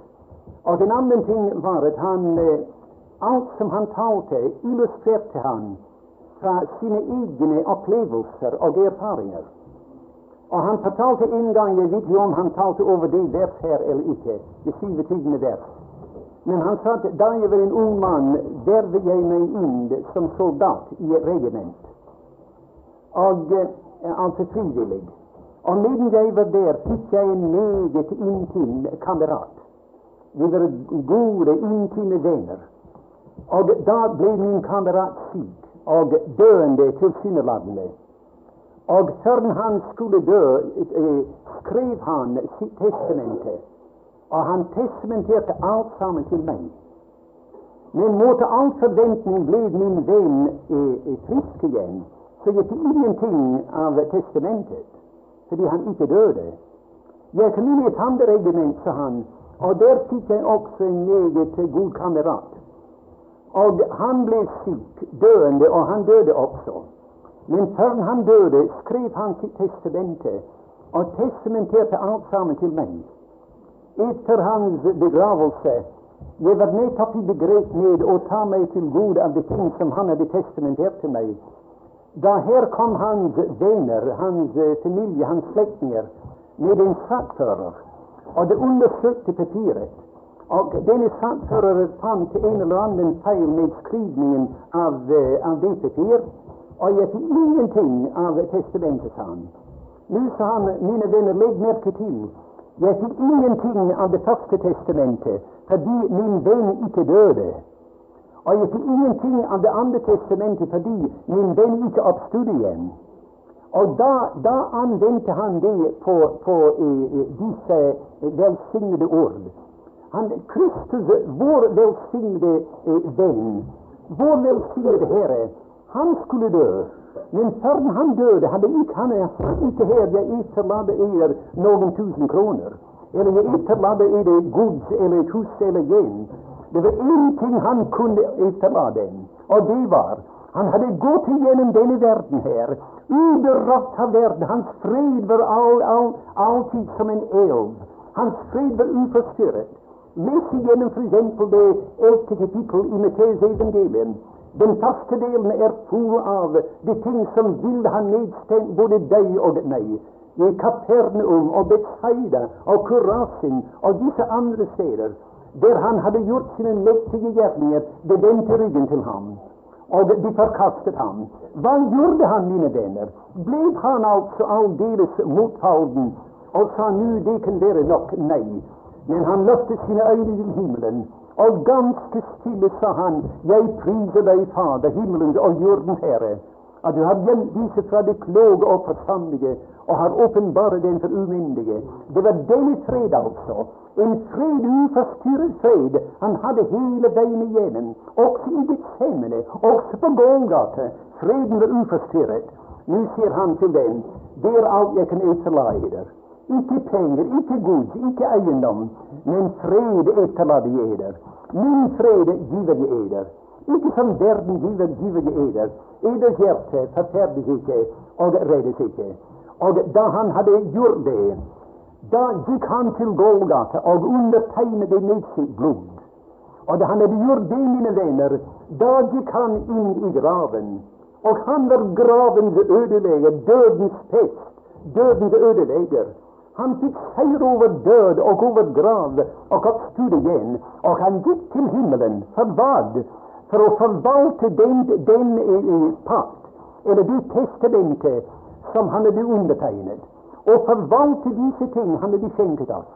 Och en annan ting var att han eh, allt som han talte, illustrerte han från sina egna upplevelser och erfarenheter. Och han fortalte en gång, jag vet inte om han talte över det vers här eller ikke, det 27. vers. Men han sa att där jag var en ung man värvde jag mig in som soldat i ett regiment. Och, eh, alltså frivillig. Och medan jag var där fick jag en mycket intim kamrat. Vi var goda, intima vänner. Og da ble min kamerat syk og døende tilsynelatende. Og før han skulle dø, eh, skrev han sitt testamente. Og han testamenterte alt sammen til meg. Men mot all forventning ble min venn eh, eh, frisk igjen, så jeg fikk ingenting av testamentet, fordi han ikke døde. Jeg kom inn i et andre sa han, og der fikk jeg også en meget eh, god kamerat. Och han blev sjuk, döende, och han döde också. Men förrän han döde skrev han sitt testamente och testamenterade alltsammans till mig. Efter hans begravelse blev var nettopp i begrepp med och ta mig till Gud av de ting som han hade testamenterat till mig. Då här kom hans vänner, hans eh, familj, hans släktingar med en saksfører, Och de undersökte papiret. Og denne fram till en eller annan fel med skrivningen av, eh, av det papir, og jeg ingenting av testamentet, sa han. Nu sa han, mina vänner, lägg märke till, jag fick ingenting av det första testamentet för fordi min vän icke döde. Och jag fick ingenting av det andra testamentet för fordi min vän, icke uppstod igen. Och då, då använde han det på, på eh, eh dessa eh, välsignade ord. Han, Kristus, vår velsignede eh, venn, vår velsignede Herre, han skulle dø. Men før han døde, hadde ikke han ikke her jeg etterlater eder noen tusen kroner. Eller jeg etterlater eder gods eller et hus eller hjem. Det var én ting han kunne etterlate, og det var han hadde gått igjennom denne verden her, uberørt av verden. Hans fred var all, all, alltid som en elv. Hans fred var uforstyrret. Les igjennom f.eks. det eldste kapittel i Matteus evangelium. Den første delen er full av de ting som ville ha nedstemt både deg og meg. I Kapernaum og Betsaida og Kurasin og disse andre steder der han hadde gjort sine mektige gjerninger, det vendte ryggen til ham. Og de forkastet ham. Hva gjorde han, mine venner? Ble han altså aldeles motholden og sa nu det kan være nok? Nei. Men han løftet sine øyne til himmelen og ganske stille sa han, Jeg priser deg, Fader, himmelens og jordens Herre, at du har gjemt disse fra det kloge og forstandige, og har åpenbart den for umyndige. Det var denne fred, altså. En fred, uforstyrret fred, han hadde hele veien igjennom. Også i Getsemane, også på Golgata. Freden var uforstyrret. Nu sier han til dem, det er jeg kan etterlate dere icke pengar, icke gods, icke egendom. men fred etterlater jeg eder. Min fred giver jeg eder. Ikke som verden giver, giver jeg eder. Eders hjerte forferdes ikke og reddes ikke. Og da han hadde gjort det, da gikk han til Golgata og undertegnet det med sitt blod. Og da han hadde gjort det, mine venner, da gikk han inn i graven. Og han var gravens ødelegger, dødens pest, dødens ødelegger. Han fick seger över död och över grav och uppstod igen, och han gick till himmelen. för vad? För att förvalta den, den eh, eh pakt, eller det testamente, som han hade undertecknat. Och förvalta dessa ting han hade skänkt oss.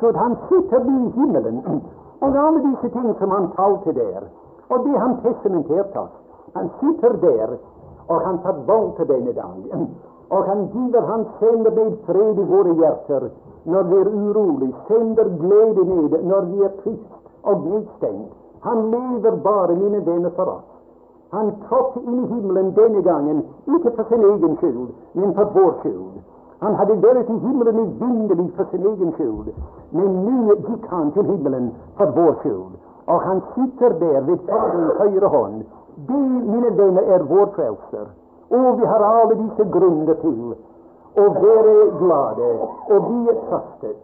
Så att han sitter nu i himmelen, Och alla dessa ting som han talte där. Och det han testamenterat oss. Han sitter där och han förvaltar denna dag. Och han giver, han sänder med fred i våra hjärtan, när vi är oroliga, sänder glädje med, när vi är trist och nedstängd. Han lever bara, mina vänner, för oss. Han trådte in i himlen denna gången, inte för sin egen skuld, men för vår skuld. Han hade varit i himlen i evinnelig för sin egen skuld, men nu gick han till himlen för vår skuld. Och han sitter där vid Faderns högra hand. Det, mina vänner, är vår frälsare. Och vi har alle disse grunner til å glada och og bli trøstet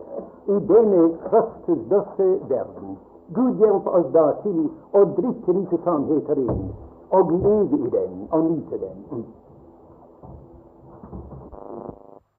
i denna trøstesløse värld. Gud hjälp oss da till att dricka disse sannheter in och leva i den och njuta den.